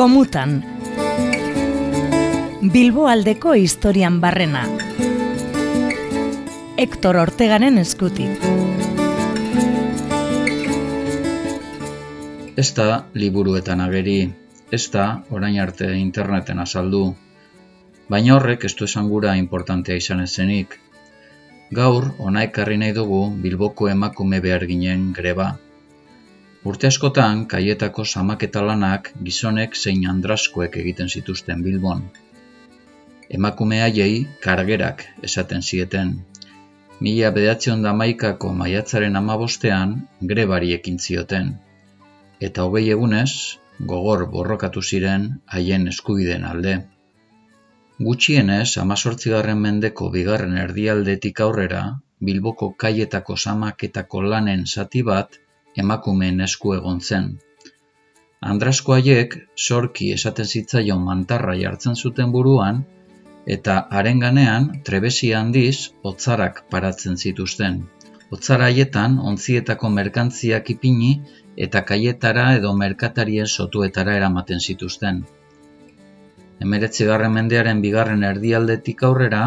Gomutan Bilbo aldeko historian barrena Hector Ortegaren eskutik Ez da liburuetan ageri, ez da orain arte interneten azaldu, baina horrek ez du esan gura importantea izan ezenik. Gaur, ona ekarri nahi dugu Bilboko emakume behar ginen greba. Urte askotan, kaietako samaketa lanak gizonek zein andraskoek egiten zituzten Bilbon. Emakume haiei kargerak esaten zieten, Mila bedatzion damaikako maiatzaren amabostean grebari ekin zioten. Eta hogei egunez, gogor borrokatu ziren haien eskubideen alde. Gutxienez, amazortzigarren mendeko bigarren erdialdetik aurrera, Bilboko kaietako samaketako lanen zati bat emakumeen esku egon zen. Andrasko haiek, sorki esaten zitzaion mantarra jartzen zuten buruan, eta haren ganean trebesi handiz otzarak paratzen zituzten. Otzara haietan ontzietako merkantziak ipini eta kaietara edo merkatarien sotuetara eramaten zituzten. Emeretzi garren mendearen bigarren erdialdetik aurrera,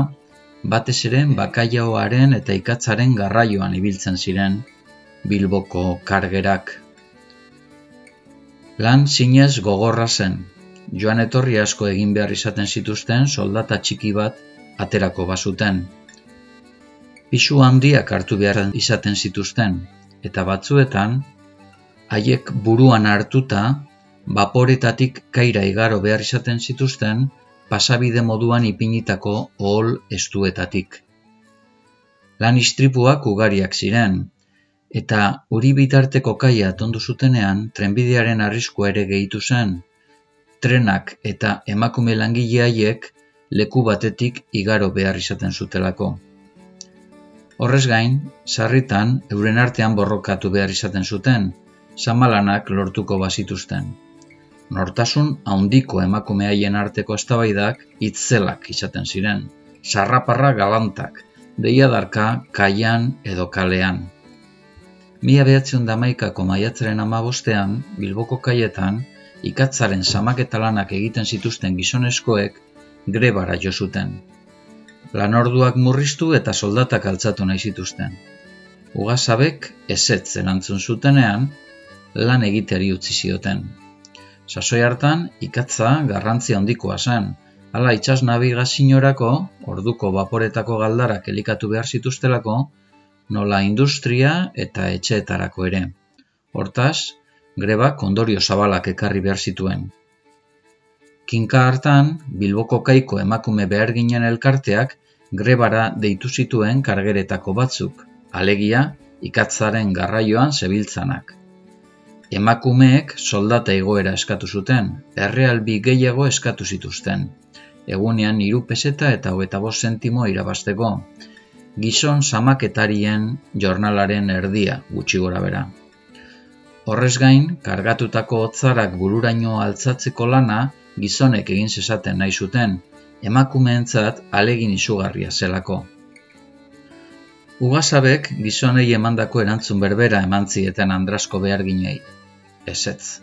batez ere bakaiaoaren eta ikatzaren garraioan ibiltzen ziren Bilboko kargerak. Lan zinez gogorra zen, joan etorri asko egin behar izaten zituzten soldata txiki bat aterako bazuten. Pisu handiak hartu behar izaten zituzten, eta batzuetan, haiek buruan hartuta, vaporetatik kaira igaro behar izaten zituzten, pasabide moduan ipinitako ohol estuetatik. Lan istripuak ugariak ziren, eta uri bitarteko kaia tondu zutenean trenbidearen arriskua ere gehitu zen, trenak eta emakume langile leku batetik igaro behar izaten zutelako. Horrez gain, sarritan euren artean borrokatu behar izaten zuten, samalanak lortuko bazituzten. Nortasun haundiko emakume haien arteko eztabaidak itzelak izaten ziren, sarraparra galantak, deia darka kaian edo kalean. Mia behatzion damaikako maiatzaren amabostean, Bilboko kaietan, ikatzaren samaketalanak egiten zituzten gizoneskoek grebara jo zuten. Lanorduak murriztu eta soldatak altzatu nahi zituzten. Ugazabek ezetz erantzun zutenean lan egiteari utzi zioten. Sasoi hartan ikatza garrantzia handikoa zen, hala itxas nabigazinorako, orduko vaporetako galdarak elikatu behar zituztelako, nola industria eta etxeetarako ere. Hortaz, greba kondorio zabalak ekarri behar zituen. Kinka hartan, Bilboko kaiko emakume behar ginen elkarteak grebara deitu zituen kargeretako batzuk, alegia ikatzaren garraioan zebiltzanak. Emakumeek soldata egoera eskatu zuten, errealbi gehiago eskatu zituzten, egunean hiru peseta eta hogeta bost sentimo irabasteko, gizon samaketarien jornalaren erdia gutxi gora bera. Horrez gain, kargatutako hotzarak bururaino altzatzeko lana gizonek egin zezaten nahi zuten, emakumeentzat alegin izugarria zelako. Ugazabek gizonei emandako erantzun berbera eman zieten andrasko behar ginei. Ezetz.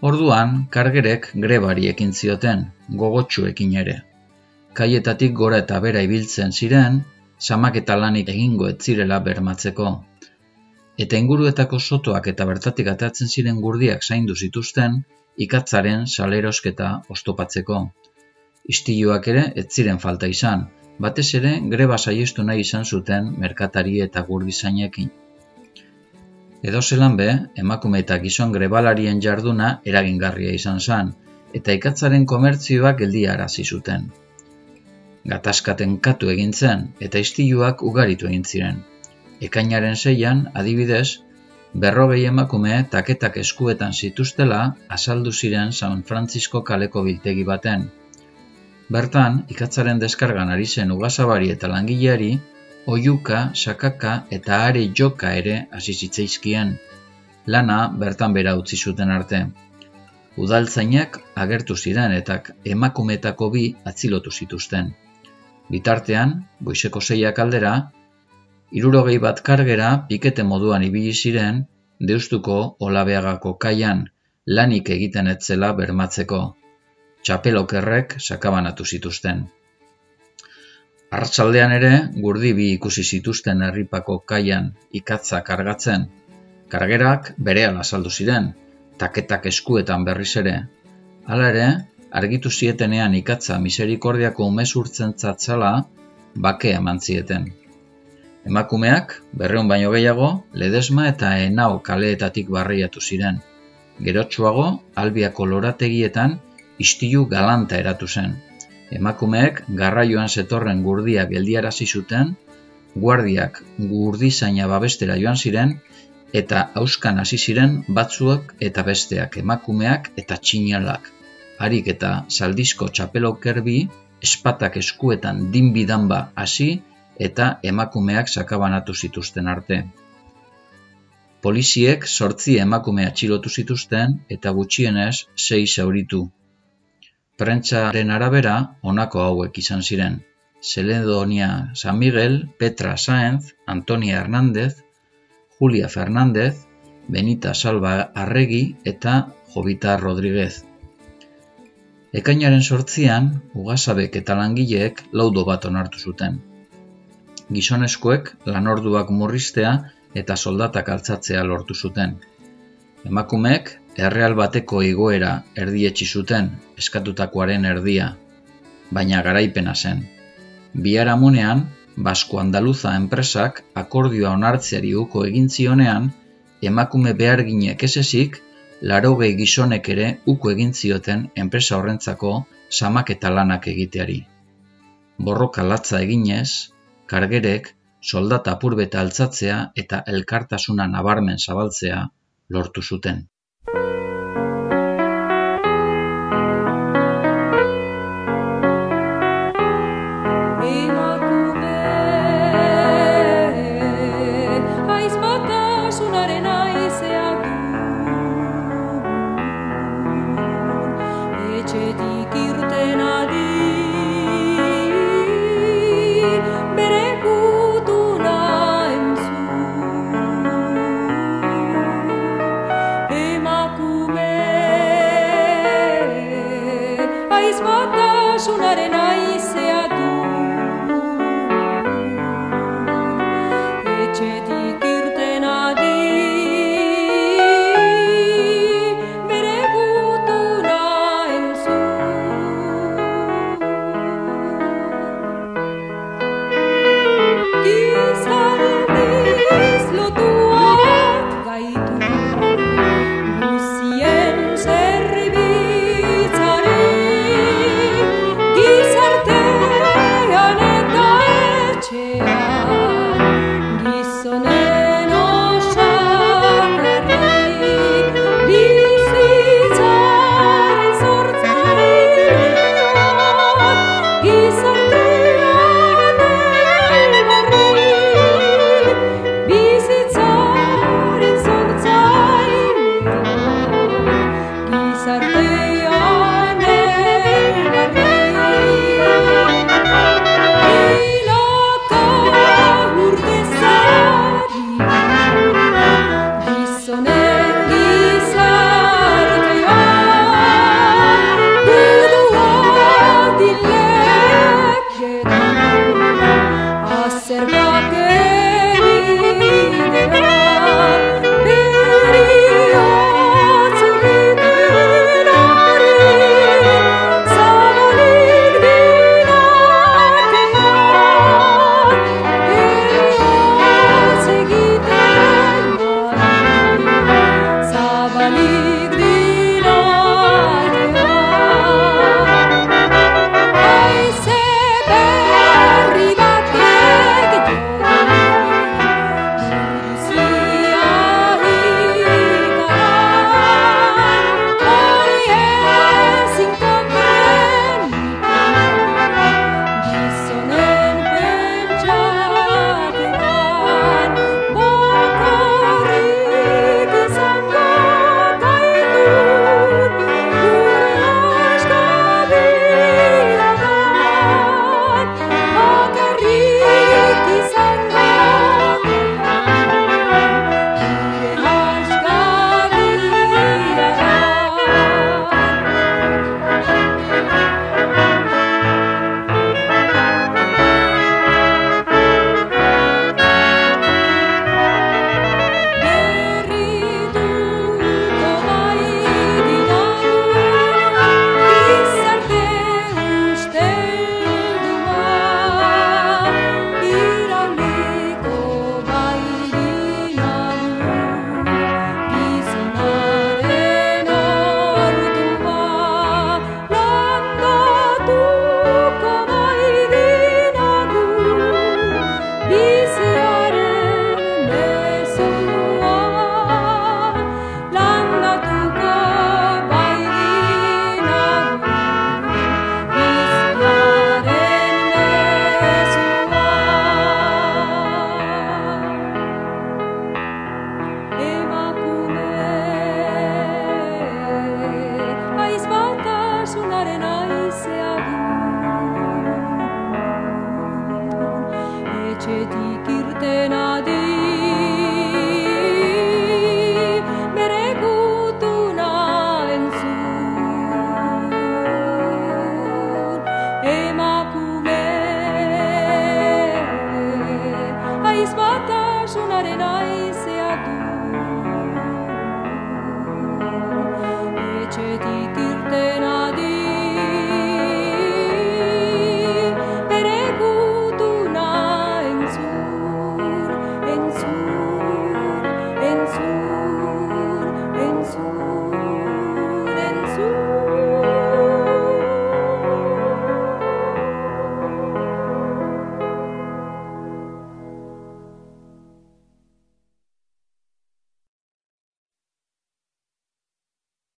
Orduan, kargerek grebari ekin zioten, gogotxu ekin ere. Kaietatik gora eta bera ibiltzen ziren, samak lanik egingo ez zirela bermatzeko eta inguruetako sotoak eta bertatik atatzen ziren gurdiak zaindu zituzten ikatzaren salerosketa ostopatzeko. Istiluak ere ez ziren falta izan, batez ere greba saiestu nahi izan zuten merkatari eta gurdizainekin. Edo zelan be, emakume eta gizon grebalarien jarduna eragingarria izan zen, eta ikatzaren komertzioak geldia arazi zuten. Gatazkaten katu egin zen, eta istiluak ugaritu egin ziren. Ekainaren zeian, adibidez, berrogei emakume taketak eskuetan zituztela azaldu ziren San Francisco kaleko biltegi baten. Bertan, ikatzaren deskargan ari zen ugazabari eta langileari, oiuka, sakaka eta are joka ere hasi zitzaizkien, lana bertan bera utzi zuten arte. Udaltzainak agertu ziren eta emakumetako bi atzilotu zituzten. Bitartean, goizeko zeiak aldera, Irurogei bat kargera pikete moduan ibili ziren, deustuko olabeagako kaian, lanik egiten etzela bermatzeko. Txapelokerrek sakabanatu zituzten. Arratsaldean ere, gurdi bi ikusi zituzten herripako kaian ikatza kargatzen. Kargerak berehala saldu ziren, taketak eskuetan berriz ere. Hala ere, argitu zietenean ikatza miserikordiako umezurtzen zatzala, bake eman zieten. Emakumeak, berreun baino gehiago, ledesma eta enau kaleetatik barriatu ziren. Gerotsuago, albiako lorategietan, istilu galanta eratu zen. Emakumeek garraioan zetorren gurdia geldiarazi zuten, guardiak gurdizaina babestera joan ziren, eta auskan hasi ziren batzuak eta besteak emakumeak eta txinalak. Harik eta saldizko txapelokerbi, espatak eskuetan dinbidanba hasi eta emakumeak sakabanatu zituzten arte. Poliziek sortzi emakumea txilotu zituzten eta gutxienez sei zauritu. Prentzaren arabera, honako hauek izan ziren. Seledonia San Miguel, Petra Saenz, Antonia Hernández, Julia Fernández, Benita Salva Arregi eta Jovita Rodríguez. Ekainaren sortzian, ugasabek eta langileek laudo bat onartu zuten. Gizonezkoek lanorduak murriztea eta soldatak altzatzea lortu zuten. Emakumeek erreal bateko igoera erdietsi zuten eskatutakoaren erdia, baina garaipena zen. Biharamunean, Basko Andaluza enpresak akordioa onartzeari uko egin zionean, emakume beharginek esesik, larogei gizonek ere uko egin zioten enpresa horrentzako samak eta lanak egiteari. Borroka latza eginez, kargerek soldata apurbeta altzatzea eta elkartasuna nabarmen zabaltzea lortu zuten.